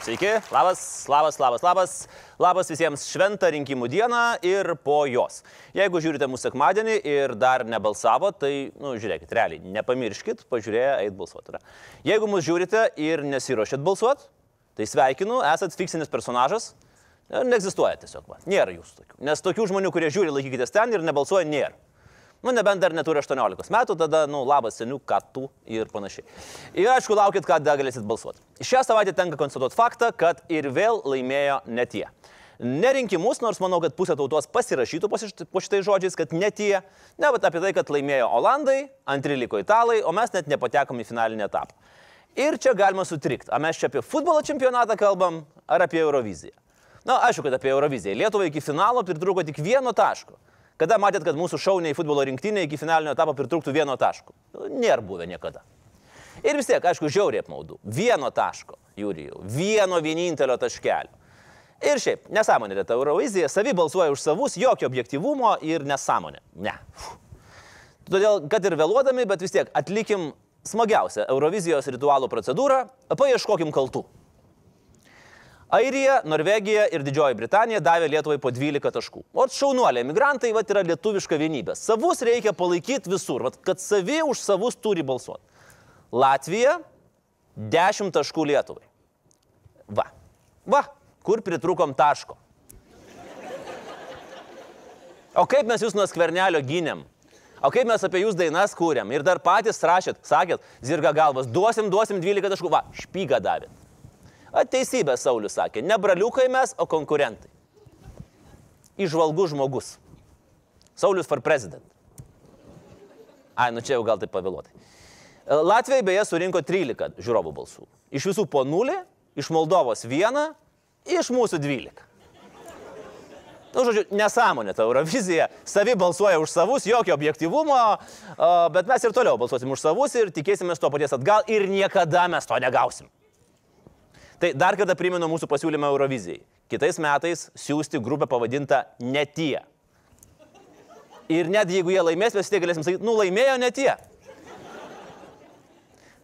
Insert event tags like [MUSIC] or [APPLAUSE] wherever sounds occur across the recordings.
Sveiki. Labas, labas, labas, labas. Labas visiems šventą rinkimų dieną ir po jos. Jeigu žiūrite mūsų sekmadienį ir dar nebalsavo, tai, nu, žiūrėkit, realiai, nepamirškit, pažiūrėję, eit balsuoti. Jeigu mūsų žiūrite ir nesiuošėt balsuoti, tai sveikinu, esat fiksinis personažas. Neegzistuoja tiesiog, va. nėra jūsų tokių. Nes tokių žmonių, kurie žiūri, laikykitės ten ir nebalsuoja, nėra. Nu, nebent dar neturi 18 metų, tada, nu, labas senių, ką tu ir panašiai. Ir aišku, laukit, kada galėsit balsuoti. Šią savaitę tenka konstatuoti faktą, kad ir vėl laimėjo ne tie. Ne rinkimus, nors manau, kad pusė tautos pasirašytų po šitais žodžiais, kad ne tie, ne, bet apie tai, kad laimėjo Olandai, antri liko Italai, o mes net nepatekom į finalinį etapą. Ir čia galima sutrikti, ar mes čia apie futbolo čempionatą kalbam, ar apie Euroviziją. Na, aišku, kad apie Euroviziją. Lietuvai iki finalo pritruko tik vieno taško. Kada matėt, kad mūsų šauniai futbolo rinktinė iki finalinio etapo pritrūktų vieno taško? Nu, nėra buvę niekada. Ir vis tiek, aišku, žiauriai apmaudu. Vieno taško, Jūrijau. Vieno vienintelio taškelio. Ir šiaip, nesąmonė ta Eurovizija, savi balsuoja už savus, jokio objektivumo ir nesąmonė. Ne. Todėl, kad ir vėluodami, bet vis tiek atlikim smagiausią Eurovizijos ritualų procedūrą, paieškokim kaltų. Airija, Norvegija ir Didžioji Britanija davė Lietuvai po 12 taškų. O šaunuoliai, migrantai, va, yra lietuviška vienybė. Savus reikia palaikyti visur, va, kad savi už savus turi balsuoti. Latvija 10 taškų Lietuvai. Va. Va, kur pritrukom taško. O kaip mes jūs nuo skvernelio gynėm? O kaip mes apie jūs dainas kūrėm? Ir dar patys rašėt, sakėt, zirga galvas, duosim, duosim 12 taškų. Va, špygą davėt. Teisybė, Saulis sakė, ne braliukai mes, o konkurentai. Išvalgus žmogus. Saulis for president. Ai, nu čia jau gal taip pavėluotai. Latvijai beje surinko 13 žiūrovų balsų. Iš visų po 0, iš Moldovos 1, iš mūsų 12. Nu, žodžiu, nesąmonė ta Eurovizija. Savi balsuoja už savus, jokio objektivumo, bet mes ir toliau balsuosim už savus ir tikėsimės to paties atgal ir niekada mes to negausim. Tai dar kartą primenu mūsų pasiūlymą Eurovizijai. Kitais metais siūsti grupę pavadintą Netie. Ir net jeigu jie laimės, mes tie galėsim sakyti, nu laimėjo netie.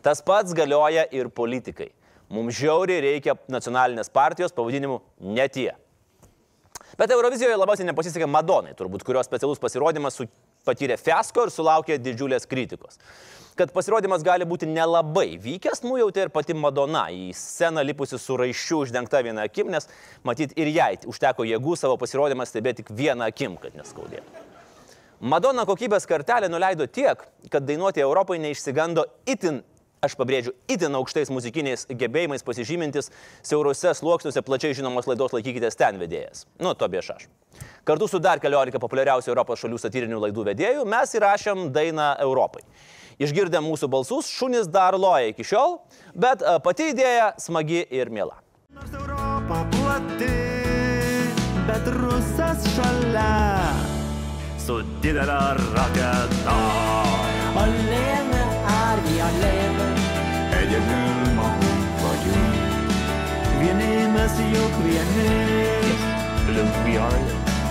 Tas pats galioja ir politikai. Mums žiauriai reikia nacionalinės partijos pavadinimu Netie. Bet Eurovizijoje labiausiai nepasisekė Madonai, turbūt, kurios specialus pasirodymas su patyrė fiasko ir sulaukė didžiulės kritikos kad pasirodymas gali būti nelabai vykęs, nujautė ir pati Madona į sceną lipusi su raiščiu uždengta viena akim, nes matyt ir jai užteko jėgų savo pasirodymą stebėti tik vieną akim, kad neskaudėtų. Madonna kokybės kartelę nuleido tiek, kad dainuoti Europai neišsigando itin aš pabrėžiu, itin aukštais muzikiniais gebėjimais pasižymintis siaurose sluoksniuose plačiai žinomos laidos laikykitės ten vedėjas. Nu, to bieš aš. Kartu su dar keliolika populiariausių Europos šalių satyrinių laidų vedėjų mes įrašėm dainą Europai. Išgirdę mūsų balsus, šunys dar loja iki šiol, bet e, pati idėja smagi ir mėla. Nors Europa plati, bet rusas šalia su didelė raketa. Alene Vieni mes juk vieni, link we are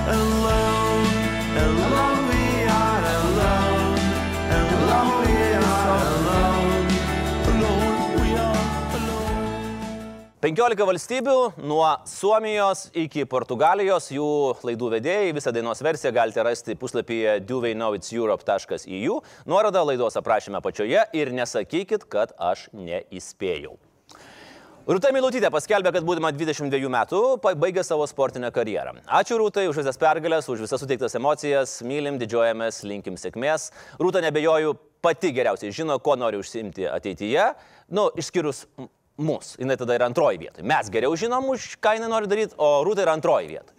alone, alone we are alone, alone we 15 valstybių, nuo Suomijos iki Portugalijos, jų laidų vedėjai, visą dainos versiją galite rasti puslapyje doveiknowitseurope.eu, nuoroda laidos aprašyme apačioje ir nesakykit, kad aš neįspėjau. Rūta Milutytė paskelbė, kad būdama 22 metų baigė savo sportinę karjerą. Ačiū Rūtai už visas pergalės, už visas suteiktas emocijas, mylim, didžiuojamės, linkim sėkmės. Rūta nebejoju pati geriausiai žino, ko nori užsimti ateityje, nu, išskyrus mus. Jis tada yra antroji vietoje. Mes geriau žinom, už ką jinai nori daryti, o Rūta yra antroji vietoje.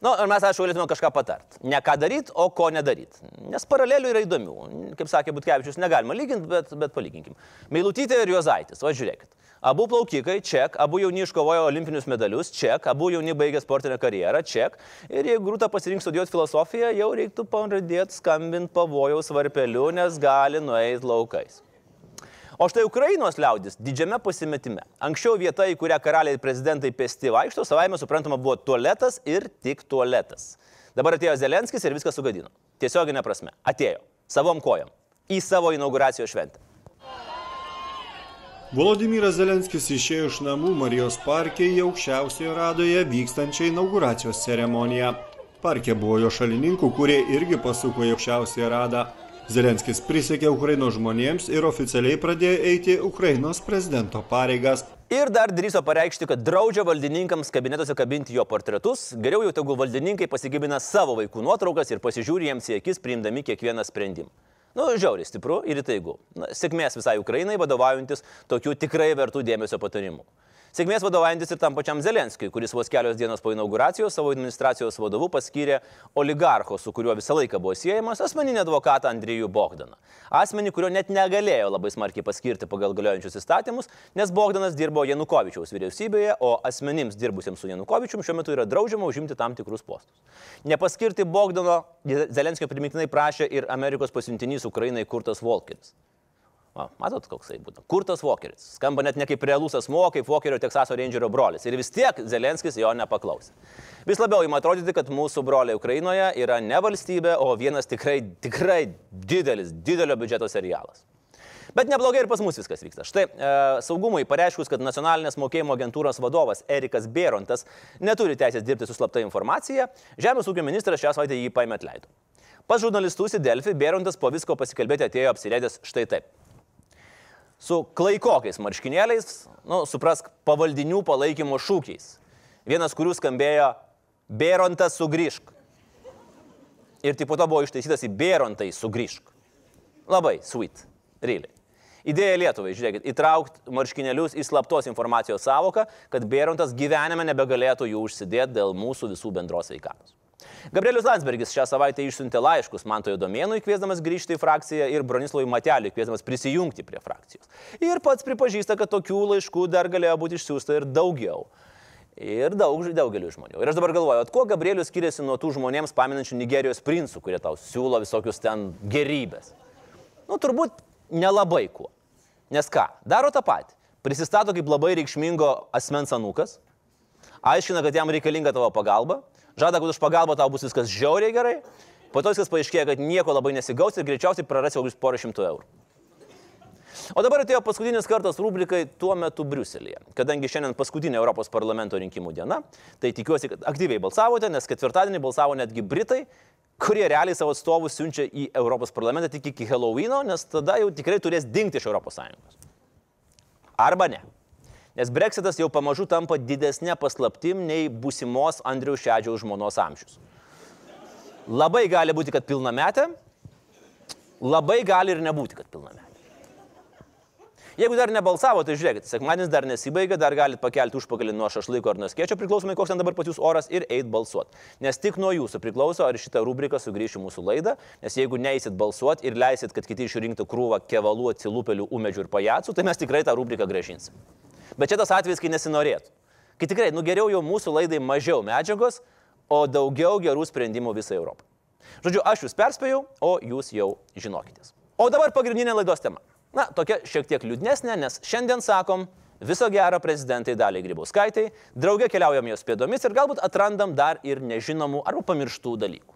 Na, nu, ir mes, aišku, galėtume kažką patart. Ne ką daryti, o ko nedaryti. Nes paralelių yra įdomių. Kaip sakė Butkevičius, negalima lyginti, bet, bet palyginkim. Meilutytė ir Juozaitis. O žiūrėkit. Abu plaukikai, ček, abu jauni iškovojo olimpinius medalius, ček, abu jauni baigė sportinę karjerą, ček. Ir jeigu grūta pasirinks studijuoti filosofiją, jau reiktų pradėti skambinti pavojaus varpeliu, nes gali nueiti laukais. O štai Ukrainos liaudis didžiame pasimetime. Anksčiau vieta, į kurią karaliai prezidentai pėsti vaikšto, savaime suprantama buvo tualetas ir tik tualetas. Dabar atėjo Zelenskis ir viską sugadino. Tiesioginė prasme. Atėjo. Savom kojam. Į savo inauguracijos šventę. Volodymyras Zelenskis išėjo iš namų Marijos parke į aukščiausioje radoje vykstančią inauguracijos ceremoniją. Parke buvo jo šalininkų, kurie irgi pasuko į aukščiausiąją radą. Zelenskis prisiekė Ukrainos žmonėms ir oficialiai pradėjo eiti Ukrainos prezidento pareigas. Ir dar drįso pareikšti, kad draudžia valdininkams kabinetuose kabinti jo portretus, geriau jau tegu valdininkai pasigybina savo vaikų nuotraukas ir pasižiūri jiems į akis priimdami kiekvieną sprendimą. Nu, žiauriai stipru ir įtaigu. Na, sėkmės visai Ukrainai vadovaujantis tokių tikrai vertų dėmesio patarimų. Sėkmės vadovaujantis ir tam pačiam Zelenskijui, kuris vos kelios dienos po inauguracijos savo administracijos vadovu paskyrė oligarcho, su kuriuo visą laiką buvo siejamas, asmeninį advokatą Andrijų Bogdaną. Asmenį, kurio net negalėjo labai smarkiai paskirti pagal galiojančius įstatymus, nes Bogdanas dirbo Janukovičiaus vyriausybėje, o asmenims dirbusiems su Janukovičium šiuo metu yra draudžiama užimti tam tikrus postus. Nepaskirti Bogdano Zelenskio primiktinai prašė ir Amerikos pasiuntinys Ukrainai Kurtas Volkeris. Va, matot, koksai būtų. Kurtas Vokeris. Skamba net ne kaip realus asmo, kaip Vokerio Teksaso Rangerio brolis. Ir vis tiek Zelenskis jo nepaklausė. Vis labiau įma atrodyti, kad mūsų broliai Ukrainoje yra ne valstybė, o vienas tikrai, tikrai didelis, didelio biudžeto serialas. Bet neblogai ir pas mus viskas vyksta. Štai e, saugumui pareiškus, kad nacionalinės mokėjimo agentūros vadovas Erikas Bėrontas neturi teisės dirbti su slapta informacija, Žemės ūkio ministras šią savaitę jį paėmė atleido. Pas žurnalistus į Delfį Bėrontas po visko pasikalbėti atėjo apsirėdęs štai taip su klaikokais marškinėliais, nu, suprask, pavaldinių palaikymo šūkiais. Vienas, kurių skambėjo Bėrontas sugrįžk. Ir tik po to buvo ištaisytas į Bėrontai sugrįžk. Labai sweet, really. Idėja Lietuvai, žiūrėkit, įtraukti marškinėlius į slaptos informacijos savoką, kad Bėrontas gyvenime nebegalėtų jų užsidėti dėl mūsų visų bendros veikatos. Gabrielius Landsbergis šią savaitę išsiuntė laiškus Mantojo Domenui, kviesdamas grįžti į frakciją ir Bronislavui Mateliui, kviesdamas prisijungti prie frakcijos. Ir pats pripažįsta, kad tokių laiškų dar galėjo būti išsiųsta ir daugiau. Ir daug, daugeliu žmonių. Ir aš dabar galvoju, at kuo Gabrielius skiriasi nuo tų žmonėms paminančių Nigerijos princų, kurie tau siūlo visokius ten gerybės. Nu, turbūt nelabai kuo. Nes ką, daro tą patį. Prisistato kaip labai reikšmingo asmens anūkas, aiškina, kad jam reikalinga tavo pagalba, žada, kad už pagalbą tau bus viskas žiauriai gerai, po to viskas paaiškėja, kad nieko labai nesigaus ir greičiausiai prarasi kokius porą šimtų eurų. O dabar atėjo paskutinis kartas rubrikai tuo metu Briuselėje. Kadangi šiandien paskutinė Europos parlamento rinkimų diena, tai tikiuosi, kad aktyviai balsavote, nes ketvirtadienį balsavo netgi Britai, kurie realiai savo atstovus siunčia į Europos parlamentą tik iki Halloweeno, nes tada jau tikrai turės dingti iš Sąjungos. Arba ne. Nes breksitas jau pamažu tampa didesnė paslaptim nei būsimos Andriaus Šedžiaus žmonos amžius. Labai gali būti, kad pilna metė, labai gali ir nebūti, kad pilna metė. Jeigu dar nebalsavo, tai žiūrėkit, sekmadienis dar nesibaigia, dar galite pakelti užpakalį nuo šašlyko ar nuo skėčio, priklausomai koks ten dabar pas jūs oras ir eit balsuoti. Nes tik nuo jūsų priklauso, ar šitą rubriką sugrįš į mūsų laidą, nes jeigu neįsit balsuoti ir leisit, kad kiti išrinktų krūvą kevalų, atsilupelių, umedžių ir pajacų, tai mes tikrai tą rubriką gražinsim. Bet čia tas atvejis, kai nesinorėtų. Kai tikrai, nu geriau jau mūsų laidai mažiau medžiagos, o daugiau gerų sprendimų visai Europai. Žodžiu, aš jūs perspėjau, o jūs jau žinokitės. O dabar pagrindinė laidos tema. Na, tokia šiek tiek liūdnesnė, nes šiandien sakom viso gero prezidentai daliai Grybauskaitai, draugė keliaujam jos pėdomis ir galbūt atrandam dar ir nežinomų arba pamirštų dalykų.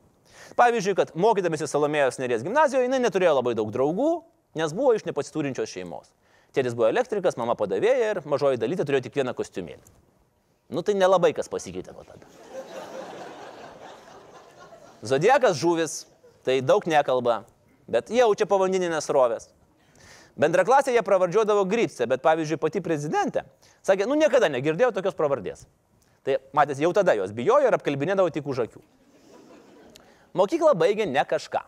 Pavyzdžiui, kad mokydamėsi Salomėjos Nerės gimnazijoje jinai neturėjo labai daug draugų, nes buvo iš nepasiturinčios šeimos. Tėtis buvo elektrikas, mama padavėja ir mažoji dalytė turėjo tik vieną kostiumėlį. Nu tai nelabai kas pasikeitė nuo tada. Zodiekas žuvis, tai daug nekalba, bet jaučia povandeninės rovės. Bendraklasėje jie pravardžiuodavo Grypse, bet pavyzdžiui pati prezidentė sakė, nu niekada negirdėjau tokios pravardės. Tai matęs, jau tada jos bijojo ir apkalbinėdavo tik už akių. Mokyklą baigė ne kažką.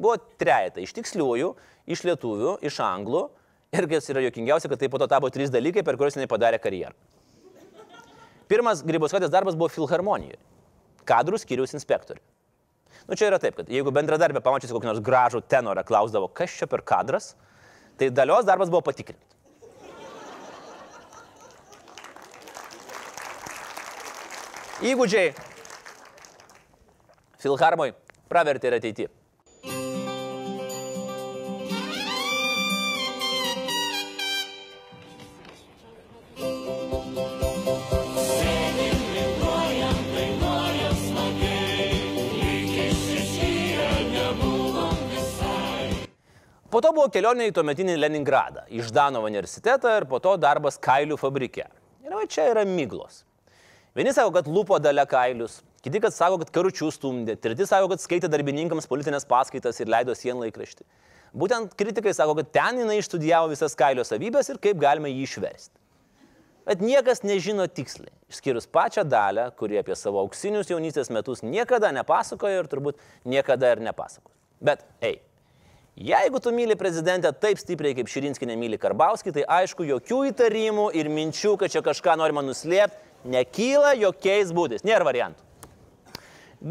Buvo trejata iš tiksliųjų, iš lietuvių, iš anglų Ir kas yra jokingiausia, kad tai po to tapo trys dalykai, per kuriuos jinai padarė karjerą. Pirmas Grybauskaitės darbas buvo filharmonijoje. Kadrų skyrius inspektoriui. Nu čia yra taip, kad jeigu bendradarbė pamačiusi kokį nors gražų tenorą, klausdavo, kas čia per kadras, tai dalios darbas buvo patikrinti. Įgūdžiai filharmoj pravertė ir ateityje. Po to buvo kelionė į tuometinį Leningradą, į Ždanovo universitetą ir po to darbas kailių fabrike. Ir va čia yra myglos. Vieni sako, kad lupo dalę kailius, kiti, kad sako, kad karučių stumdė, treti sako, kad skaitė darbininkams politinės paskaitas ir leido sienlaikraštį. Būtent kritikai sako, kad ten jinai išstudijavo visas kailio savybės ir kaip galima jį išversti. Bet niekas nežino tiksliai, išskyrus pačią dalę, kuri apie savo auksinius jaunystės metus niekada nepasakojo ir turbūt niekada ir nepasakos. Bet, ei, Jeigu tu myli prezidentę taip stipriai, kaip Širinskinė myli Karbauskį, tai aišku, jokių įtarimų ir minčių, kad čia kažką norima nuslėpti, nekyla jokiais būdais. Nėra variantų.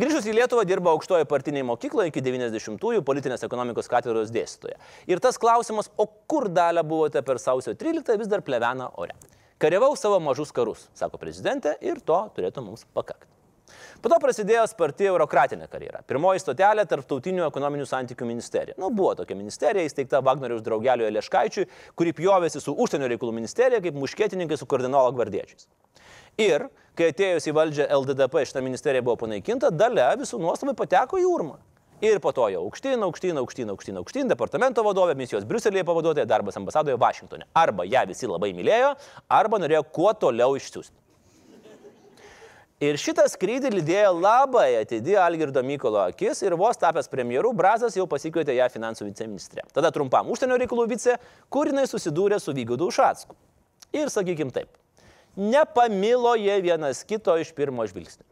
Grįžus į Lietuvą dirbo aukštoje partiniai mokykloje iki 90-ųjų politinės ekonomikos katedros dėstytoja. Ir tas klausimas, o kur dalę buvote per sausio 13, vis dar plevena ore. Kariavau savo mažus karus, sako prezidentė, ir to turėtų mums pakakti. Po to prasidėjo sparti eurokratinė karjera. Pirmoji stotelė - Tarptautinių ekonominių santykių ministerija. Nu, buvo tokia ministerija įsteigta Wagneriaus draugeliui Leškaičiui, kuri pjovėsi su užsienio reikalų ministerija kaip muškietininkai su kardinolo gvardiečiais. Ir kai atėjus į valdžią LDDP šitą ministeriją buvo panaikinta, dalia visų nuostabai pateko į urmą. Ir po to jau aukštyn, aukštyn, aukštyn, aukštyn, aukštyn, departamento vadovė, misijos Briuselėje pavaduotoja, darbas ambasadoje Vašingtonė. Arba ją visi labai mylėjo, arba norėjo kuo toliau išsiųsti. Ir šitą skrydį lydėjo labai atidi Algirdo Mykolo akis ir vos tapęs premjeru, Brazas jau pasikvietė ją finansų viceministrė. Tada trumpam užsienio reikalų vice, kur jinai susidūrė su Vygudu Ušacku. Ir sakykim taip, nepamilo jie vienas kito iš pirmo žvilgsnio.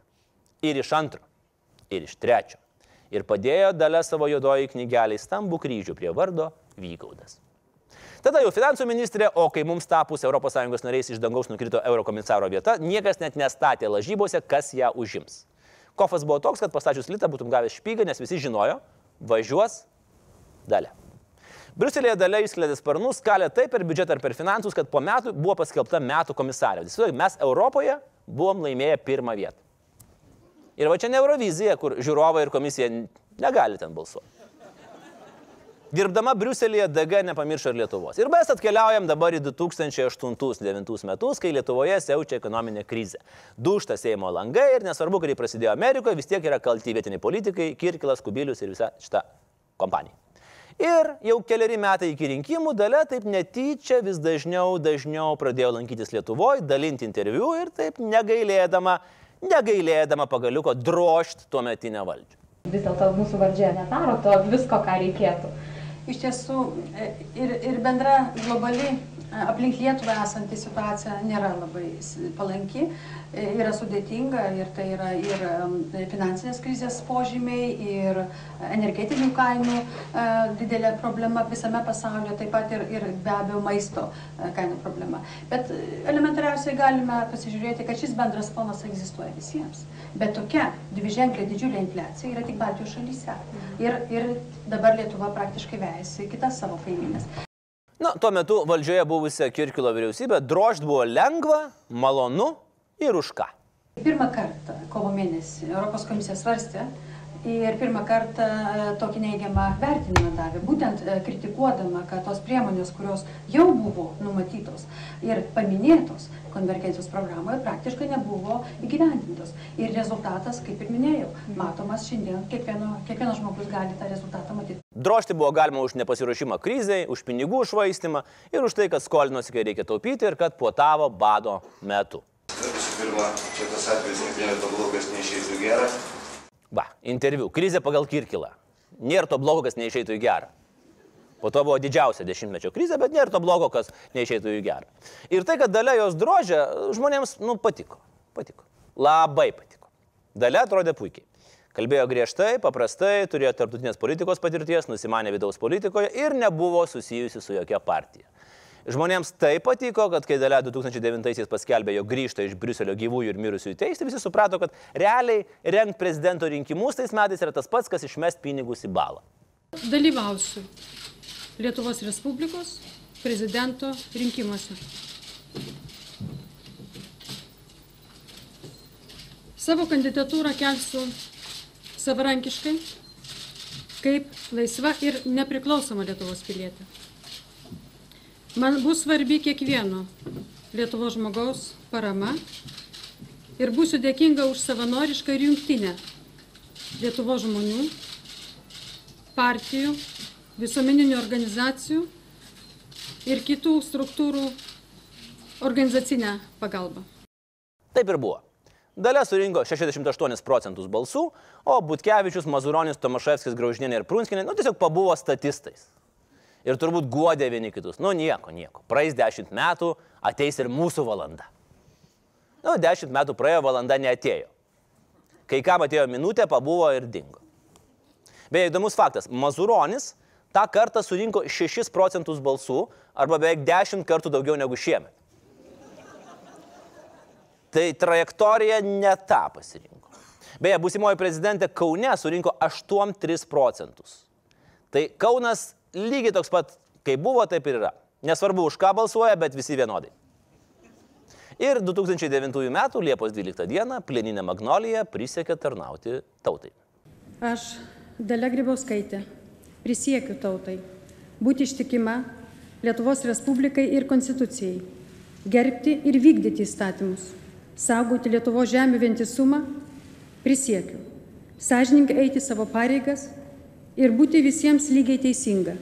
Ir iš antro, ir iš trečio. Ir padėjo dalę savo juodoji knygelį stambų kryžių prie vardo Vygaudas. Tada jau finansų ministrė, o kai mums tapus ES nariais iš dangaus nukrito eurokomisaro vieta, niekas net nestatė lažybose, kas ją užims. Kofas buvo toks, kad pastačius litą būtum gavęs špygą, nes visi žinojo, važiuos dalė. Briuselėje dalia išskleidė sparnus, kalė taip per biudžetą ar per finansus, kad po metų buvo paskelbta metų komisarė. Mes Europoje buvom laimėję pirmą vietą. Ir va čia ne Eurovizija, kur žiūrovai ir komisija negali ten balsuoti. Dirbdama Briuselėje DG nepamiršo ir Lietuvos. Ir mes atkeliaujam dabar į 2008-2009 metus, kai Lietuvoje siaučia ekonominė krizė. Dušta Seimo langai ir nesvarbu, jį prasidėjo Amerikoje, vis tiek yra kalti vietiniai politikai, Kirkilas, Kubilius ir visa šita kompanija. Ir jau keliari metai iki rinkimų dalė taip netyčia vis dažniau, dažniau pradėjo lankytis Lietuvoje, dalinti interviu ir taip negailėdama, negailėdama pagaliuko drošt tuo metinę valdžią. Vis dėlto mūsų valdžia nedaro to visko, ką reikėtų iš tiesų e, ir, ir bendra globali aplink Lietuvą esanti situacija nėra labai palanki, e, yra sudėtinga ir tai yra ir finansinės krizės požymiai, ir energetinių kainų didelė problema visame pasaulyje, taip pat ir, ir be abejo maisto kainų problema. Bet elementariausiai galime pasižiūrėti, kad šis bendras fonas egzistuoja visiems. Bet tokia dviženklė didžiulė infliacija yra tik Baltijos šalyse. Ir, ir dabar Lietuva praktiškai vejasi kitas savo kaiminės. Na, tuo metu valdžioje buvusią Kirkilo vyriausybę drožt buvo lengva, malonu ir už ką. Pirmą kartą kovo mėnesį Europos komisija svarstė ir pirmą kartą e, tokį neigiamą vertinimą davė, būtent e, kritikuodama, kad tos priemonės, kurios jau buvo numatytos ir paminėtos konvergencijos programoje, praktiškai nebuvo įgyvendintos. Ir rezultatas, kaip ir minėjau, matomas šiandien, kiekvieno, kiekvienas žmogus gali tą rezultatą matyti. Drošti buvo galima už nepasiruošimą krizai, už pinigų švaistimą ir už tai, kad skolinosi, kai reikia taupyti ir kad puotavo bado metu. Visų pirma, čia tas atvejis nėra to blogas, neišeitų gerą. Va, interviu. Krizė pagal Kirkilą. Nėra to blogo, kas neišeitų į gerą. Po to buvo didžiausia dešimtmečio krizė, bet nėra to blogo, kas neišeitų į gerą. Ir tai, kad dalia jos drožė, žmonėms, nu, patiko. Patiko. Labai patiko. Dalia atrodė puikiai. Kalbėjo griežtai, paprastai, turėjo tarptautinės politikos patirties, nusimanė vidaus politikoje ir nebuvo susijusi su jokia partija. Žmonėms tai patiko, kad kai Dalia 2009-aisiais paskelbė, jog grįžta iš Briuselio gyvųjų ir mirusiųjų teisti, visi suprato, kad realiai rengt prezidento rinkimus tais metais yra tas pats, kas išmest pinigus į balą. Dalyvausiu Lietuvos Respublikos prezidento rinkimuose. savo kandidatūrą kelsiu savarankiškai, kaip laisva ir nepriklausoma Lietuvos pilietė. Man bus svarbi kiekvieno Lietuvos žmogaus parama ir būsiu dėkinga už savanorišką ir jungtinę Lietuvos žmonių, partijų, visuomeninių organizacijų ir kitų struktūrų organizacinę pagalbą. Taip ir buvo. Dalia surinko 68 procentus balsų, o Butkevičius, Mazuronis, Tomaševskis, Graužinė ir Prunskinė, nu tiesiog pabuvo statistais. Ir turbūt guodė vieni kitus. Nu nieko, nieko. Praeis 10 metų, ateis ir mūsų valanda. Nu, 10 metų praėjo, valanda neatėjo. Kai kam atėjo minutė, pabuvo ir dingo. Beje, įdomus faktas. Mazuronis tą kartą surinko 6 procentus balsų, arba beveik 10 kartų daugiau negu šiemet. Tai trajektorija ne tą pasirinko. Beje, būsimoji prezidentė Kaune surinko 8-3 procentus. Tai Kaunas lygiai toks pat, kaip buvo, taip ir yra. Nesvarbu, už ką balsuoja, bet visi vienodai. Ir 2009 m. Liepos 12 d. plieninė Magnolija prisiekė tarnauti tautai. Aš, Dalia Grybauskaitė, prisiekiu tautai būti ištikima Lietuvos Respublikai ir Konstitucijai, gerbti ir vykdyti įstatymus, saugoti Lietuvos žemė vientisumą, prisiekiu, sąžininkai eiti savo pareigas ir būti visiems lygiai teisinga.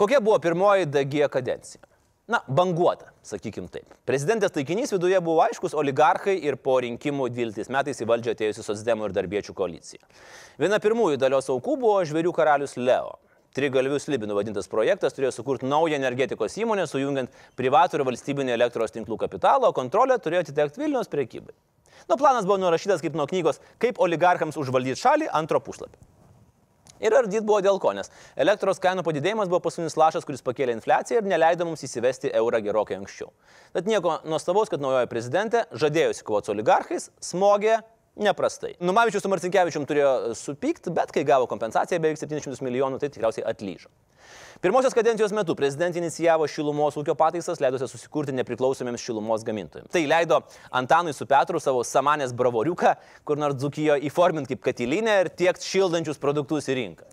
Kokia buvo pirmoji DG kadencija? Na, banguota, sakykim taip. Prezidentės taikinys viduje buvo aiškus oligarchai ir po rinkimų 12 metais į valdžią atėjusi Sosdemų ir Darbiečių koalicija. Viena pirmųjų dalios aukų buvo žvėrių karalius Leo. Trigalvių slibinų vadintas projektas turėjo sukurti naują energetikos įmonę, sujungiant privatų ir valstybinį elektros tinklų kapitalą, o kontrolė turėjo atitekti Vilniaus priekybai. Nu, planas buvo nurašytas kaip nuo knygos Kaip oligarchams užvaldyti šalį antro puslapio. Ir ardyt buvo dėl ko, nes elektros kainų padidėjimas buvo pasaulinis lašas, kuris pakėlė infliaciją ir neleido mums įsivesti eurą gerokai anksčiau. Tad nieko nuostabaus, kad naujoji prezidentė, žadėjusi kovoti su oligarchais, smogė neprastai. Numavičius su Marcinkievičium turėjo supykti, bet kai gavo kompensaciją beveik 700 milijonų, tai tikriausiai atlyžo. Pirmosios kadencijos metu prezidentė inicijavo šilumos ūkio pataisas, leidusi susikurti nepriklausomiems šilumos gamintojams. Tai leido Antanui su Petru savo samanės bravoriuką, kur nors dzukijo įforminti kaip katilinę ir tiekti šildančius produktus į rinką.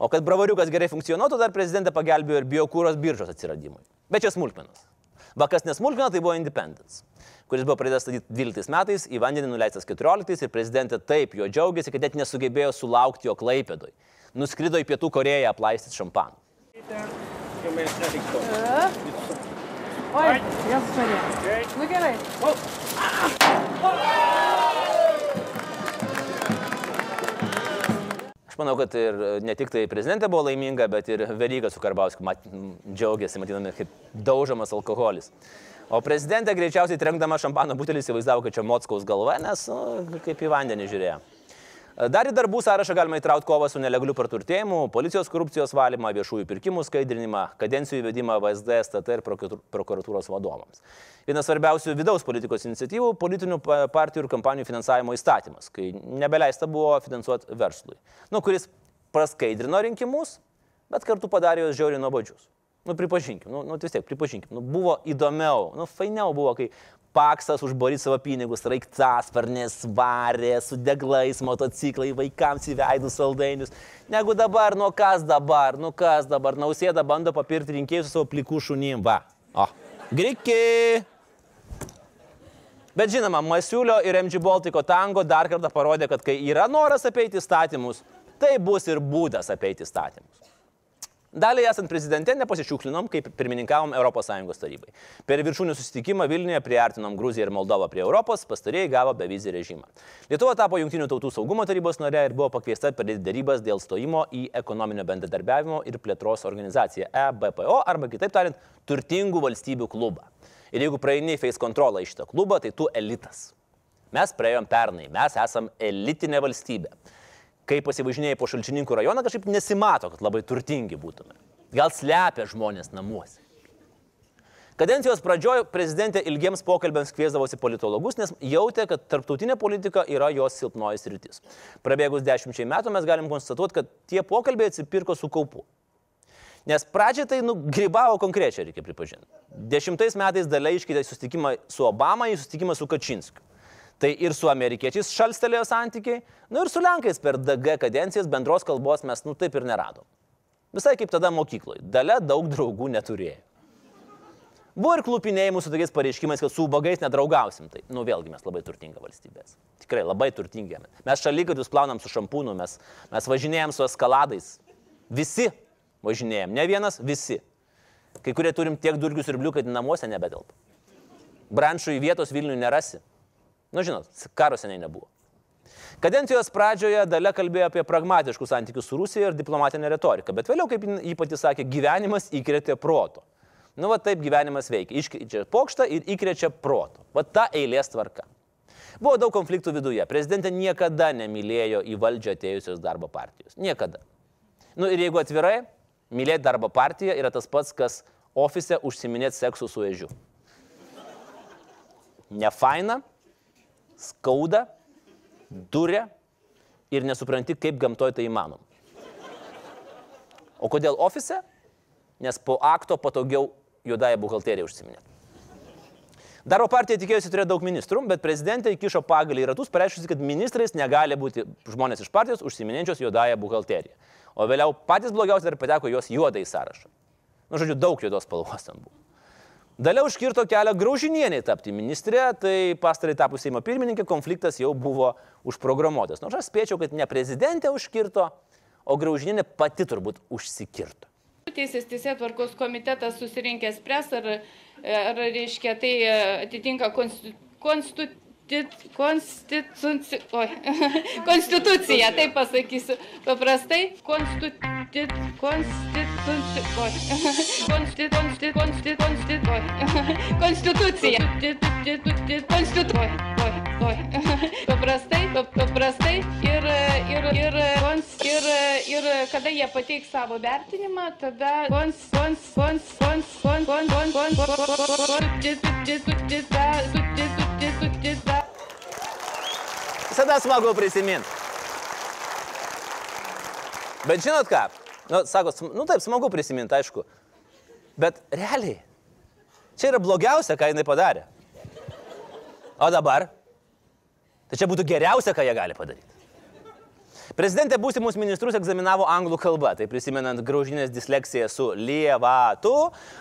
O kad bravoriukas gerai funkcionuotų, dar prezidentė pagelbėjo ir biokūros biržos atsiradimui. Bet čia smulkmenos. Vakas nesmulkmena, tai buvo Independence, kuris buvo pradėtas statyti 12 metais, į vandenį nuleistas 14 ir prezidentė taip jo džiaugiasi, kad net nesugebėjo sulaukti jo klaipėdoj nuskrido į Pietų Koreją aplaistyti šampanų. Oi, jas norėjo. Nu gerai. Aš manau, kad ir ne tik tai prezidentė buvo laiminga, bet ir Veryga su Karbauskiu mat, džiaugiasi, matydami, kaip daužomas alkoholis. O prezidentė greičiausiai trenkdama šampano butelį įsivaizdavo, kad čia Motskaus galva, nes nu, kaip į vandenį žiūrėjo. Dar į darbų sąrašą galima įtraukti kovą su nelegaliu praturtėjimu, policijos korupcijos valymą, viešųjų pirkimų skaidrinimą, kadencijų įvedimą VSD, STT ir prokuratūros vadovams. Vienas svarbiausių vidaus politikos iniciatyvų - politinių partijų ir kampanijų finansavimo įstatymas, kai nebeleista buvo finansuoti verslui, nu, kuris praskaidrino rinkimus, bet kartu padarė juos žiauriai nuobodžius. Nu, pripažinkim, nu, nu vis tiek, pripažinkim, nu, buvo įdomiau, nu, fainiau buvo, kai Paksas užbaryti savo pinigus, raiktasparnės, varė, su deglais, motociklai, vaikams į veidus saldainius. Negu dabar, nu kas dabar, nu kas dabar, nausėda bando papirti rinkėjus su savo plikų šunim, va. O, griki. Bet žinoma, Masiulio ir MG Baltiko tango dar kartą parodė, kad kai yra noras apeiti įstatymus, tai bus ir būdas apeiti įstatymus. Daliai esant prezidente nepasišiuklinom, kaip pirmininkavom ES tarybai. Per viršūnių susitikimą Vilniuje priartinom Gruziją ir Moldovą prie Europos, pastarėjai gavo bevizį režimą. Lietuva tapo Junktinių tautų saugumo tarybos nare ir buvo pakviesta pradėti darybas dėl stojimo į ekonominio bendradarbiavimo ir plėtros organizaciją EBPO arba kitaip tariant, turtingų valstybių klubą. Ir jeigu praeini face kontrolą į šitą klubą, tai tu elitas. Mes praėjom pernai, mes esam elitinė valstybė kai pasivažinėjai po Šalčininkų rajoną, kažkaip nesimato, kad labai turtingi būtume. Gal slepia žmonės namuose. Kadencijos pradžioje prezidentė ilgiems pokalbėms kviesdavosi politologus, nes jautė, kad tarptautinė politika yra jos silpnoji sritis. Prabėgus dešimčiai metų mes galim konstatuoti, kad tie pokalbiai atsipirko su kaupu. Nes pradžiai tai nugrybavo konkrečiai, reikia pripažinti. Dešimtais metais dalia iškėtė susitikimą su Obama į susitikimą su Kačinskiu. Tai ir su amerikiečiais šalstelėjo santykiai, nu ir su lenkais per DG kadencijas bendros kalbos mes, nu taip ir neradom. Visai kaip tada mokykloje. Dalia daug draugų neturėjo. Buvo ir klupinėjimų su tokiais pareiškimais, kad su ubagais nedraugausim. Tai, nu vėlgi, mes labai turtinga valstybės. Tikrai labai turtingi. Mes šalygadžius plaunam su šampūnu, mes, mes važinėjom su eskaladais. Visi važinėjom, ne vienas, visi. Kai kurie turim tiek durgių ir blių, kad namuose nebetelpa. Branšų į vietos Vilnių nerasi. Nu žinot, karo seniai nebuvo. Kadencijos pradžioje Dalia kalbėjo apie pragmatiškus santykius su Rusija ir diplomatinę retoriką, bet vėliau, kaip jį pati sakė, gyvenimas įkrėtė proto. Nu, va taip gyvenimas veikia. Iškrečia pokštą ir įkrečia proto. Va ta eilės tvarka. Buvo daug konfliktų viduje. Prezidentė niekada nemylėjo į valdžią atėjusios darbo partijos. Niekada. Nu ir jeigu atvirai, mylėti darbo partiją yra tas pats, kas ofise užsiminėti seksu su ežiu. Nefaina, skauda, durė ir nesupranti, kaip gamtoje tai įmanoma. O kodėl ofise? Nes po akto patogiau juodąją buhalteriją užsiminėt. Darbo partija tikėjosi turėti daug ministrų, bet prezidentė įkišo pagalį į ratus, pareiškusi, kad ministrais negali būti žmonės iš partijos užsiminėjančios juodąją buhalteriją. O vėliau patys blogiausi dar pateko jos juodai sąrašą. Nu, žodžiu, daug juodos spalvos ten buvo. Dalia užkirto kelią graužinieniai tapti ministrė, tai pastarai tapus Seimo pirmininkė konfliktas jau buvo užprogramuotas. Nors aš spėčiau, kad ne prezidentė užkirto, o graužinienė pati turbūt užsikirto. Teisės teisė tvarkos komitetas susirinkęs pres, ar, ar reiškia, tai atitinka konstitu, konstitu, konstituci, oi, [LAUGHS] konstituciją, taip pasakysiu paprastai, konstituci, konstituci, oi, oi, paprastai, paprastai ir, ir, ir, kons, ir, ir kada jie pateiks savo vertinimą, tada kons, kons, kons, kons, kons, kons, kons, kons, kons, Visada smagu prisiminti. Bet žinot ką? Nu, sako, nu taip, smagu prisiminti, aišku. Bet realiai, čia yra blogiausia, ką jinai padarė. O dabar? Tai čia būtų geriausia, ką jie gali padaryti. Prezidentė būsimus ministrus egzaminavo anglų kalba, tai prisimenant graužinės disleksiją su lievatu,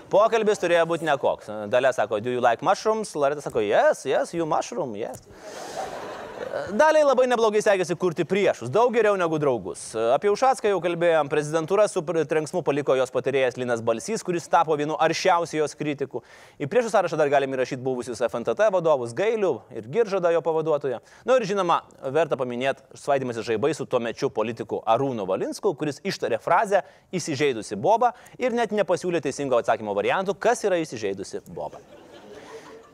pokalbis turėjo būti nekoks. Dalia sako, do you like mushrooms? Larita sako, yes, yes, you mushroom, yes. Daliai labai neblogai sekėsi kurti priešus, daug geriau negu draugus. Apie Ušatską jau kalbėjom, prezidentūra su trenksmu paliko jos patarėjas Linas Balsys, kuris tapo vienu aršiausių jos kritikų. Į priešų sąrašą dar galime įrašyti buvusius FNTT vadovus Gailių ir Giržadą jo pavaduotoją. Na nu, ir žinoma, verta paminėti svaidimasis žaibai su tuo mečiu politiku Arūnu Valinsku, kuris ištarė frazę įsižeidusi boba ir net nepasiūlė teisingo atsakymo variantų, kas yra įsižeidusi boba.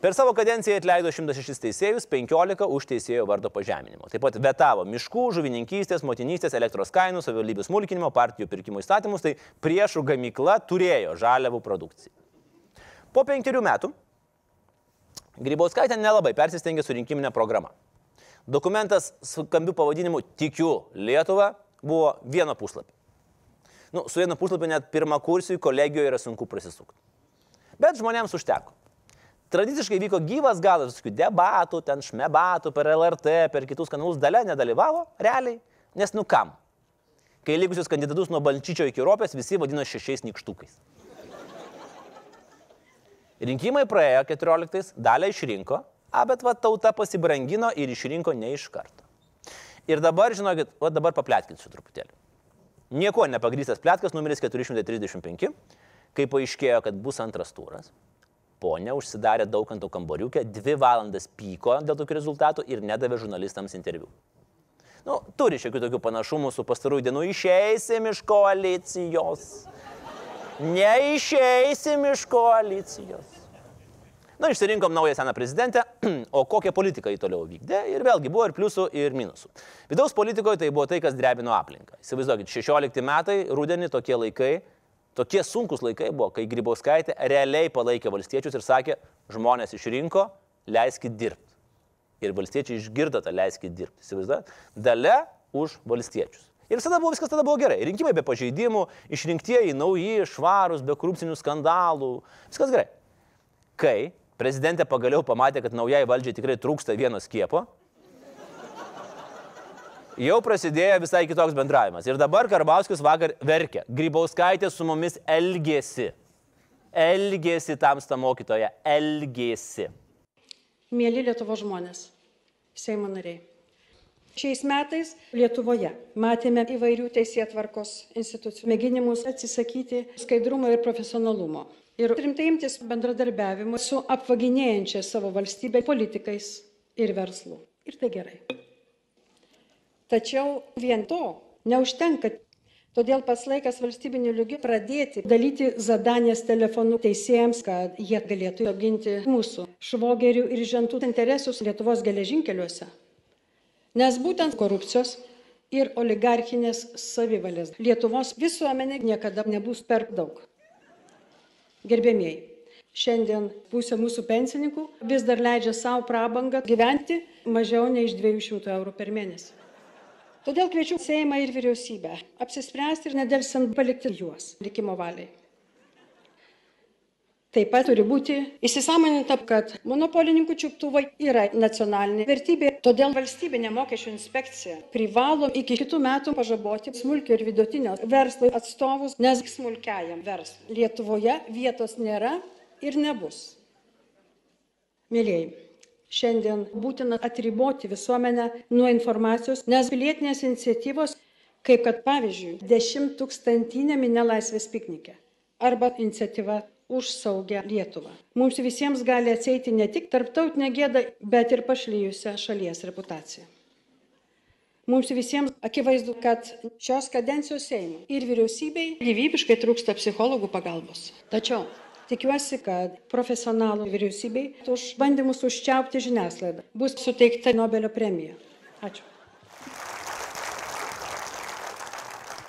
Per savo kadenciją atleido 106 teisėjus, 15 už teisėjo vardo pažeminimo. Taip pat vetavo miškų, žuvininkystės, motinystės, elektros kainų, savivaldybių smulkinimo, partijų pirkimų įstatymus, tai priešų gamykla turėjo žaliavų produkciją. Po penkerių metų Grybauskaitė nelabai persistengė su rinkiminė programa. Dokumentas su kambiu pavadinimu Tikiu Lietuvą buvo vieno puslapio. Nu, su vieno puslapio net pirmą kursijų kolegijoje yra sunku prasisukti. Bet žmonėms užteko. Tradiciškai vyko gyvas galas, visokių debatų, ten šmebatų per LRT, per kitus kanalus dalė nedalyvavo, realiai, nes nu kam? Kai likusius kandidatus nuo Balčyčio iki Ropės visi vadino šešiais nikštukais. Rinkimai praėjo 14, dalę išrinko, a, bet va tauta pasibrangino ir išrinko ne iš karto. Ir dabar, žinokit, o dabar paplėtkit su truputėlį. Nieko nepagrystas plėtkas numeris 435, kai paaiškėjo, kad bus antras turas, ponia užsidarė daukanto kambariukė, dvi valandas pyko dėl tokių rezultatų ir nedavė žurnalistams interviu. Nu, turi šiokių tokių panašumų su pastarųjų dienų išeisim iš koalicijos. Neišeisim iš koalicijos. Na, išsirinkom naują seną prezidentę, [CLEARS THROAT] o kokią politiką jį toliau vykdė ir vėlgi buvo ir pliusų, ir minusų. Vidaus politikoje tai buvo tai, kas drebino aplinką. Įsivaizduokit, 16 metai, rudenį tokie laikai, Tokie sunkus laikai buvo, kai Grybauskaitė realiai palaikė valstiečius ir sakė, žmonės išrinko, leiskit dirbti. Ir valstiečiai išgirdo tą leiskit dirbti. Įsivaizduojate? Dalia už valstiečius. Ir visada buvo viskas tada buvo gerai. Rinkimai be pažeidimų, išrinktieji nauji, švarūs, be korupcinių skandalų. Viskas gerai. Kai prezidentė pagaliau pamatė, kad naujai valdžiai tikrai trūksta vieno skiepo, jau prasidėjo visai kitoks bendravimas. Ir dabar Karbauskis vakar verkia. Grybauskaitė su mumis elgėsi. Elgėsi tamsta mokytoja. Elgėsi. Mėly Lietuvo žmonės, Seimo nariai. Šiais metais Lietuvoje matėme įvairių teisėtvarkos institucijų mėginimus atsisakyti skaidrumo ir profesionalumo. Ir rimtai imtis bendradarbiavimo su apvaginėjančia savo valstybę politikais ir verslu. Ir tai gerai. Tačiau vien to neužtenka. Todėl pats laikas valstybiniu lygiu pradėti dalyti zadanės telefonu teisėjams, kad jie galėtų apginti mūsų švogerių ir žentų interesus Lietuvos geležinkeliuose. Nes būtent korupcijos ir oligarchinės savivalės Lietuvos visuomenė niekada nebus per daug. Gerbėmieji, šiandien pusė mūsų pensininkų vis dar leidžia savo prabangą gyventi mažiau nei iš 200 eurų per mėnesį. Todėl kviečiu Seimą ir vyriausybę apsispręsti ir nedelsiant palikti juos likimo valiai. Taip pat turi būti įsisamoninta, kad monopolininkų čiuptuvai yra nacionalinė vertybė, todėl valstybinė mokesčių inspekcija privalo iki kitų metų pažaboti smulkio ir vidutinio verslo atstovus, nes smulkiajam verslui Lietuvoje vietos nėra ir nebus. Mėlyjei, šiandien būtina atriboti visuomenę nuo informacijos, nes pilietinės iniciatyvos, kaip kad pavyzdžiui, 10 tūkstantinė minė laisvės piknikė arba iniciatyva už saugę Lietuvą. Mums visiems gali atseiti ne tik tarptautinę gėdą, bet ir pašlyjusią šalies reputaciją. Mums visiems akivaizdu, kad šios kadencijos Seimui ir vyriausybei gyvybiškai trūksta psichologų pagalbos. Tačiau tikiuosi, kad profesionalų vyriausybei už bandymus užčiaupti žiniasklaidą bus suteikta Nobelio premija. Ačiū.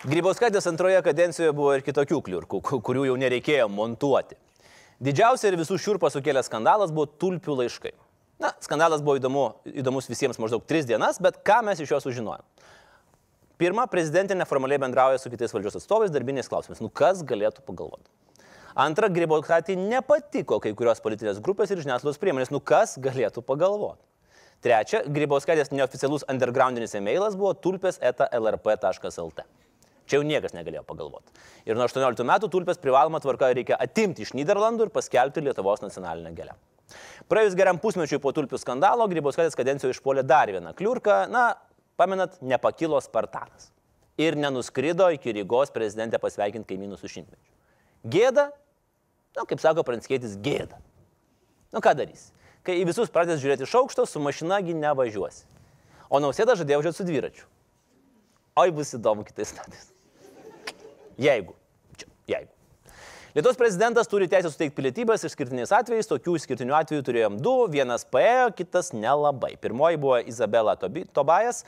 Grybauskaitės antroje kadencijoje buvo ir kitokių kliurkų, kurių jau nereikėjo montuoti. Didžiausia ir visų šiurpą sukėlęs skandalas buvo tulpių laiškai. Na, skandalas buvo įdomu, įdomus visiems maždaug tris dienas, bet ką mes iš jo sužinojom? Pirma, prezidentė neformaliai bendrauja su kitais valdžios atstovais darbiniais klausimais. Nu, kas galėtų pagalvoti? Antra, Grybauskaitė nepatiko kai kurios politinės grupės ir žiniasklaidos priemonės. Nu, kas galėtų pagalvoti? Trečia, Grybauskaitės neoficialus undergroundinis e-mailas buvo tulpės eta lrp.lt. Čia jau niekas negalėjo pagalvoti. Ir nuo 18 metų tulpės privaloma tvarka reikia atimti iš Niderlandų ir paskelbti Lietuvos nacionalinę gėlę. Praėjus geram pusmečiui po tulpių skandalo, Grybauskaitės kadencijoje išpolė dar vieną kliurką, na, pamenat, nepakilo Spartanas. Ir nenuskrido iki Rygos prezidentę pasveikinti kaimynų su šimtmečiu. Gėda, na, kaip sako Pranskėtis, gėda. Nu, ką darys? Kai į visus pradės žiūrėti iš aukšto, su mašinagi nevažiuosi. O nausėda žadėjo važiuoti su dviračiu. Oi bus įdomu kitais metais. Jeigu. Lietuvos prezidentas turi teisę suteikti pilietybės išskirtiniais atvejais, tokių išskirtinių atvejų turėjom du, vienas paėjo, kitas nelabai. Pirmoji buvo Izabela Tobajas,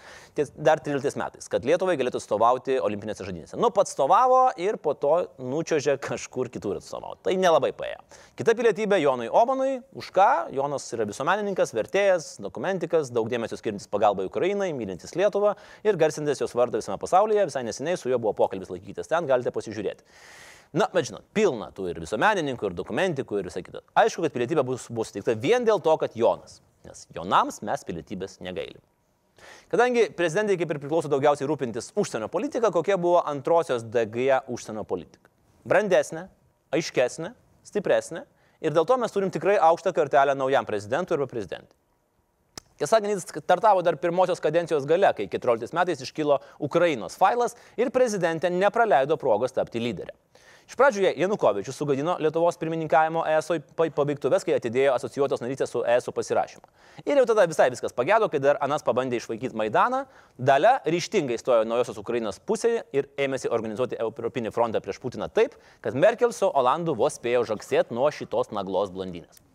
dar 13 metais, kad Lietuvai galėtų atstovauti olimpinėse žadynėse. Nu, pats atstovavo ir po to nučiožė kažkur kitur atstovauti. Tai nelabai paėjo. Kita pilietybė Jonui Omanui, už ką Jonas yra visuomenininkas, vertėjas, dokumentikas, daug dėmesio skirintis pagalbai Ukrainai, mylintis Lietuvą ir garsintis jos vardą visame pasaulyje. Visai neseniai su juo buvo pokalbis laikytis ten, galite pasižiūrėti. Na, bet žinot, pilna tų ir visuomenininkų, ir dokumentikų, ir visą kitą. Aišku, kad pilietybė bus, bus suteikta vien dėl to, kad Jonas. Nes Jonams mes pilietybės negailim. Kadangi prezidentai kaip ir priklauso daugiausiai rūpintis užsienio politika, kokia buvo antrosios DG užsienio politika. Brandesnė, aiškesnė, stipresnė ir dėl to mes turim tikrai aukštą kartelę naujam prezidentui arba prezidentai. Tiesą sakant, jis startavo dar pirmosios kadencijos gale, kai 14 metais iškilo Ukrainos failas ir prezidentė nepraleido progos tapti lyderę. Iš pradžių Janukovičius sugadino Lietuvos pirmininkavimo ESO pabaigtuvės, kai atidėjo asocijuotos narystės su ESO pasirašymą. Ir jau tada visai viskas pagėdo, kai dar Anas pabandė išvaikyti Maidaną, Dalia ryštingai stojo naujosios Ukrainos pusėje ir ėmėsi organizuoti Europinį frontą prieš Putiną taip, kad Merkel su Olandu vos spėjo žaksėti nuo šitos naglos blondinės.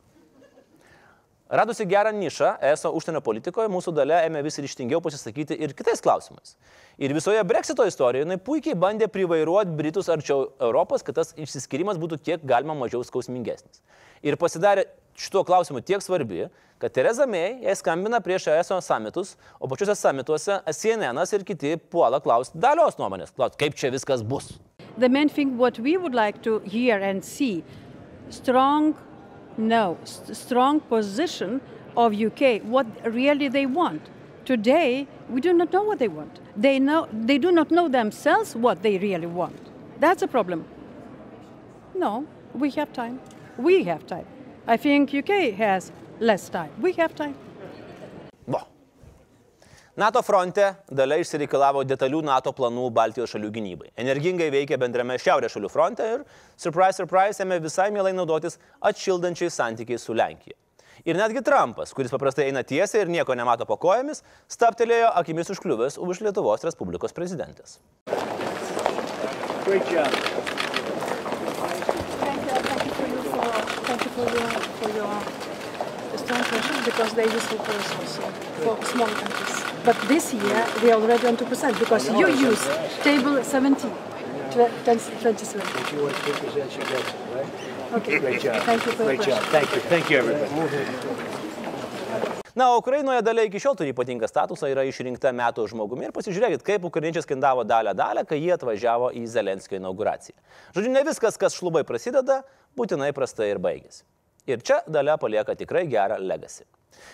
Radusi gerą nišą ESO užsienio politikoje, mūsų dalia ėmė vis ryštingiau pasisakyti ir kitais klausimais. Ir visoje Brexito istorijoje jinai puikiai bandė privairuoti Britus arčiau Europos, kad tas išsiskirimas būtų kiek galima mažiau skausmingesnis. Ir pasidarė šituo klausimu tiek svarbi, kad Tereza May jai skambina prieš ESO samitus, o pačiuose samituose CNN ir kiti puola klausti dalios nuomonės, klausti, kaip čia viskas bus. The main thing what we would like to hear and see strong No, st- strong position of UK, what really they want. Today, we do not know what they want. They, know, they do not know themselves what they really want. That's a problem. No, we have time. We have time. I think UK has less time. We have time. NATO fronte dalia išsireikalavo detalių NATO planų Baltijos šalių gynybai. Energingai veikia bendrame Šiaurės šalių fronte ir, surprise, surprise, ėmė visai mielai naudotis atšildančiais santykiais su Lenkija. Ir netgi Trumpas, kuris paprastai eina tiesiai ir nieko nemato po kojomis, staptelėjo akimis užkliuvęs už Lietuvos Respublikos prezidentės. Great job. Thank you, thank you for, you for, thank you for your, for your strong pressure because they useful for us also, for small countries. But this year we are already on 2% because you use table 17, tw- 27. If you want to represent your country, right? Okay. Great job. Thank you for Great job. Thank you. Thank you, everybody. Na, Ukrainoje dalia iki šiol turi ypatingą statusą, yra išrinkta metų žmogumi ir pasižiūrėkit, kaip ukrainiečiai skandavo dalę dalę, kai jie atvažiavo į Zelenskio inauguraciją. Žodžiu, ne viskas, kas šlubai prasideda, būtinai prastai ir baigėsi. Ir čia dalia palieka tikrai gerą legacy.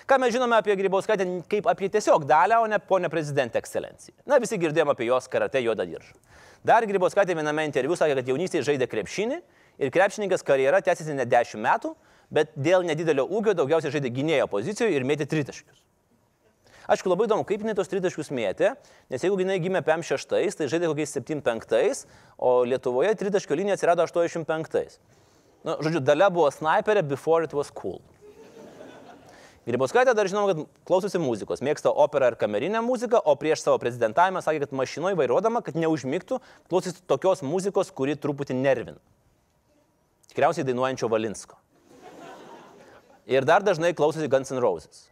Ką mes žinome apie Grybauskaitę kaip apie tiesiog dalę, o ne ponę prezidentę ekscelenciją. Na, visi girdėjome apie jos karate juodą diržą. Dar Grybauskaitė viename interviu sakė, kad jaunystėje žaidė krepšinį ir krepšininkas karjera tęsiasi ne 10 metų, bet dėl nedidelio ūgio daugiausiai žaidė gynėjo pozicijoje ir mėtė tritaškius. Aišku, labai įdomu, kaip jinai tos tritaškius mėtė, nes jeigu jinai gimė PM6, tai žaidė kokiais 75, o Lietuvoje tritaškio linija atsirado 85. Na, žodžiu, dalia buvo sniperė before it was cool. Grybauskaitė dar žinom, kad klausosi muzikos, mėgsta operą ir kamerinę muziką, o prieš savo prezidentavimą sakė, kad mašinoje vairuodama, kad neužmygtų, klausosi tokios muzikos, kuri truputį nervina. Tikriausiai dainuojančio Valinsko. Ir dar dažnai klausosi Guns N' Roses.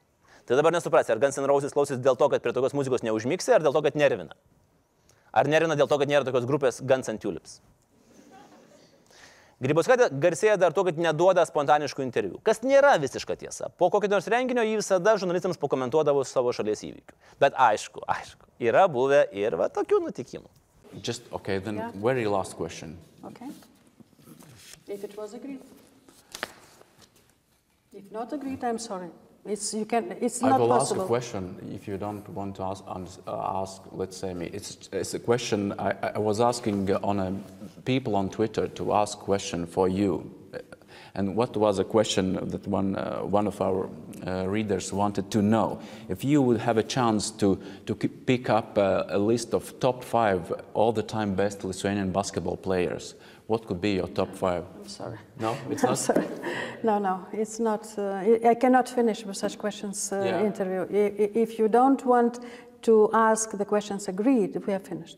Tai dabar nesuprasi, ar Guns N' Roses klausosi dėl to, kad prie tokios muzikos neužmygsi, ar dėl to, kad nervina. Ar nervina dėl to, kad nėra tokios grupės Guns N' Tulips. Grybauskaitė garsėja dar to, kad neduoda spontaniškų interviu, kas nėra visiška tiesa. Po kokio nors renginio jį visada žurnalistams pakomentuodavo savo šalies įvykių. Bet aišku, aišku, yra buvę ir va tokių nutikimų. Just okay. Then Yeah. very last question. Okay. If it was agreed. If not agreed, I'm sorry. It's, you can, it's I not will possible. ask a question if you don't want to ask. Uh, ask let's say me. It's, it's a question I, I was asking on a, people on Twitter to ask question for you. Uh, And what was a question that one, uh, one of our uh, readers wanted to know? If you would have a chance to, to pick up a, a list of top five all the time best Lithuanian basketball players, what could be your top five? I'm sorry. No, it's [LAUGHS] I'm not. sorry. No, no, it's not. Uh, I- cannot finish with such questions uh, Yeah. interview. If you don't want to ask the questions agreed, we have finished.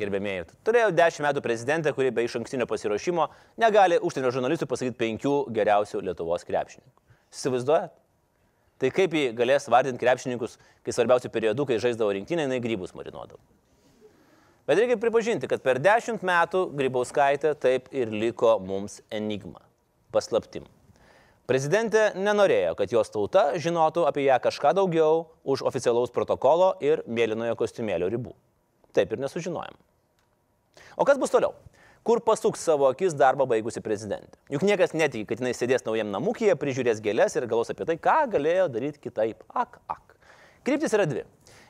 Gerbėmėjai, turėjau 10 metų prezidentę, kuri be iš ankstinio pasiruošimo negali užsienio žurnalistų pasakyti penkių geriausių Lietuvos krepšininkų. Įsivaizduojat? Tai kaip jį galės vardinti krepšininkus, kai svarbiausių periodų, kai žaisdavo rinktinė, jinai grybus marinuodavo. Bet reikia pripažinti, kad per 10 metų Grybauskaitė taip ir liko mums enigma, paslaptim. Prezidentė nenorėjo, kad jos tauta žinotų apie ją kažką daugiau už oficialaus protokolo ir mėlynojo kostiumėlio ribų. Taip ir nesužinojom. O kas bus toliau? Kur pasuks savo akis darbą baigusi prezidentė? Juk niekas netiki, kad jinai sėdės naujam namukyje, prižiūrės gėlės ir galos apie tai, ką galėjo daryti kitaip. Ak, ak. Kryptis yra dvi.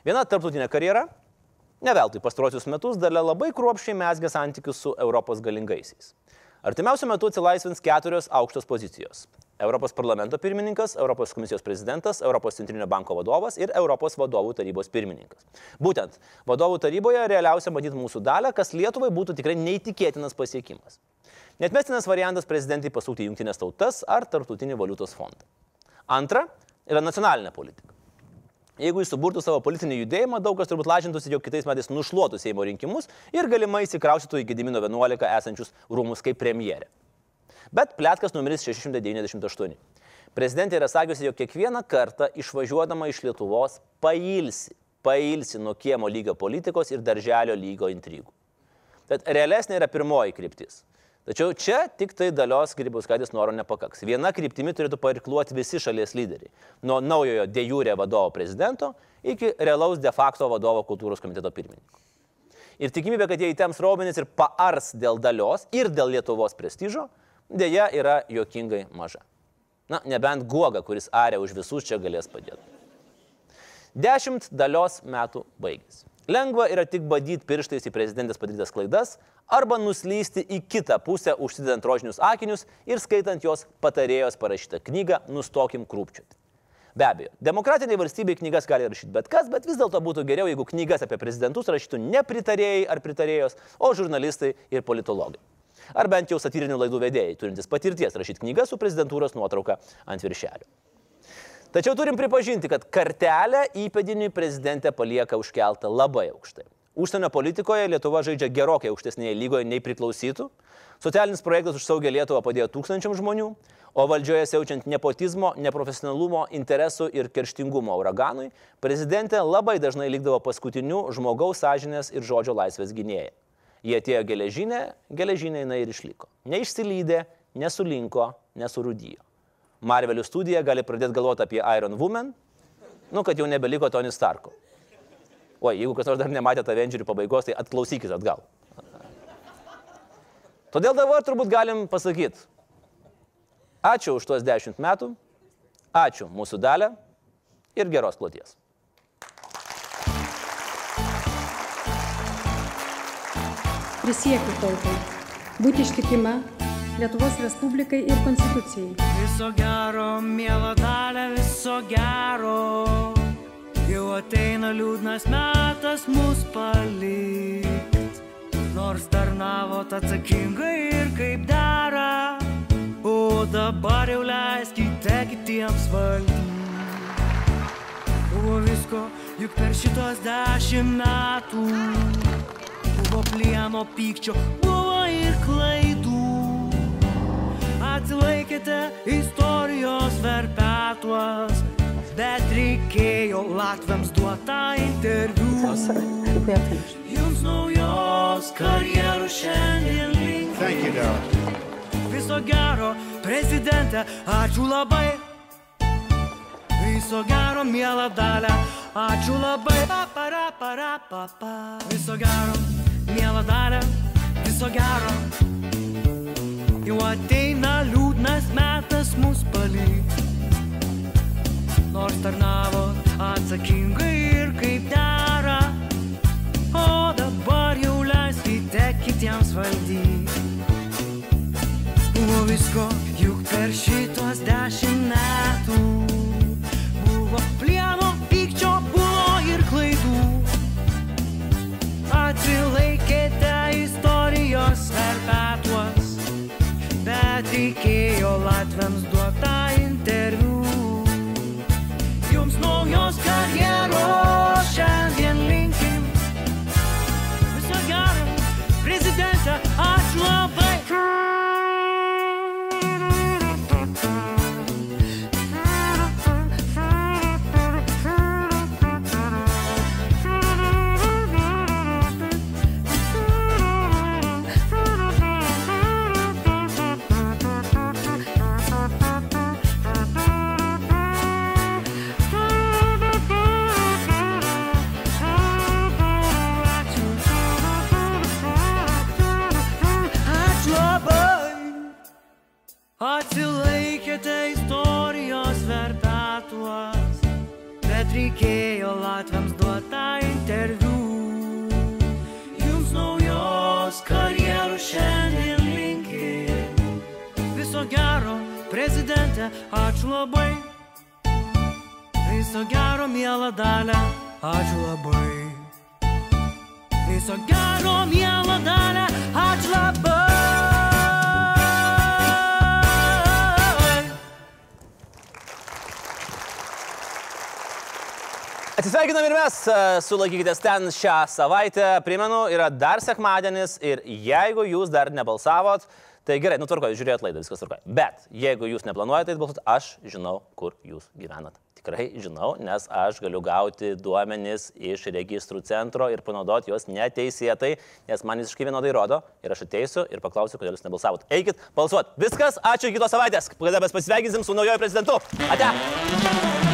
Viena - tarptautinė karjera. Ne veltui pastarosius metus dalia labai kruopščiai mesgė santykius su Europos galingaisiais. Artimiausiu metu atsilaisvins keturios aukštos pozicijos. Europos parlamento pirmininkas, Europos komisijos prezidentas, Europos centrinio banko vadovas ir Europos vadovų tarybos pirmininkas. Būtent vadovų taryboje realiausia matyti mūsų dalę, kas Lietuvai būtų tikrai neįtikėtinas pasiekimas. Netmestinas variantas prezidentai pasukti jungtinės tautas ar tarptautinį valiutos fondą. Antra yra nacionalinė politika. Jeigu jis suburtų savo politinį judėjimą, daug kas turbūt lažintųsi, jog kitais metais nušluotų Seimo rinkimus ir galimai įsikraustytų į Gedimino 11 esančius rūmus kaip premjerė. Bet plėtkas numeris 698. Prezidentė yra sakiusi, jog kiekvieną kartą išvažiuodama iš Lietuvos pailsi, pailsi nuo kiemo lygio politikos ir darželio lygio intrigų. Tad realesnė yra pirmoji kryptis. Tačiau čia tik tai dalios Grybauskaitės noro nepakaks. Viena kryptimi turėtų parikluoti visi šalies lyderiai. Nuo naujojo de jure vadovo prezidento iki realaus de facto vadovo kultūros komiteto pirmininko. Ir tikimybė, kad jie įtems raumenis ir paars dėl dalios ir dėl Lietuvos prestižo, dėja yra jokingai maža. Na, nebent guoga, kuris aria už visus čia galės padėti. Dešimt dalios metų baigėsi. Lengva yra tik badyti pirštais į prezidentės padarytas klaidas arba nuslysti į kitą pusę, užsidedant rožinius akinius ir skaitant jos patarėjos parašytą knygą Nustokim krūpčioti. Be abejo, demokratiniai valstybei knygas gali rašyti bet kas, bet vis dėlto būtų geriau, jeigu knygas apie prezidentus rašytų ne pritarėjai ar pritarėjos, o žurnalistai ir politologai. Ar bent jau satyrinių laidų vedėjai, turintys patirties rašyti knygas su prezidentūros nuotrauka ant viršelio. Tačiau turim pripažinti, kad kartelę įpėdiniui prezidentė palieka užkeltą labai aukštai. Užsienio politikoje Lietuva žaidžia gerokai aukštesnėje lygoje nei priklausytų. Socialinis projektas už saugę Lietuvą padėjo tūkstančiam žmonių, o valdžioje siaučiant nepotizmo, neprofesionalumo, interesų ir kerštingumo uraganui, prezidentė labai dažnai likdavo paskutiniu žmogaus sąžinės ir žodžio laisvės gynėja. Jie atėjo geležinė, geležinė jinai ir išliko. Neišsilydė, nesulinko, nesurudyjo. Marvelių studija gali pradėti galvoti apie Iron Woman, nu, kad jau nebeliko Tony Starko. O jeigu kas nors dar nematė Avengerių pabaigos, tai atklausykit atgal. Todėl dabar turbūt galim pasakyti, ačiū už tuos dešimt metų, ačiū mūsų dalę ir geros kloties. Prisiekiu tautai būti ištikima Lietuvos Respublikai ir Konstitucijai. Viso gero, mėla dalė, viso gero. Jau ateina liūdnas metas mus palikt. Nors tarnavot atsakingai ir kaip dera. O dabar jau leiskite kitiems valdyti. Buvo visko, juk per šitos dešimt metų. Buvo plieno pykčio, buvo ir klaidų. Atsilaikėte istorijos verpetuos, bet reikėjo Latviams duotą interviu. Jums naujos karjeros šiandien linkiu. Thank you, Darrell. Viso gero, prezidente, ačiū labai. Viso gero, mėla dalė, ačiū labai. Pa, para, para, pa, pa. Viso gero, mėla dalė, viso gero. Jau ateina liūdnas metas mus palyg. Nors tarnavo atsakingai ir kaip dera. O dabar jau leiskite kitiems valdyti. Buvo visko, juk per šitos dešimt metų. Istorijos verpetuos, bet reikėjo Latviams duotą Atsisveikinam ir mes, e, sulaikykitės ten šią savaitę. Primenu, yra dar sekmadienis ir jeigu jūs dar nebalsavot, tai gerai, nutvarkojot, žiūrėjot laidą, viskas tvarkoja. Bet jeigu jūs neplanuojate balsuoti, aš žinau, kur jūs gyvenat. Tikrai žinau, nes aš galiu gauti duomenis iš registrų centro ir panaudoti juos neteisėtai, nes man visiškai vienodai rodo ir aš ateisiu ir paklausiu, kodėl jūs nebalsavot. Eikit balsuoti. Viskas, ačiū kitos savaitės, kada mes pasveikinsim su naujoju prezidentu. Ate.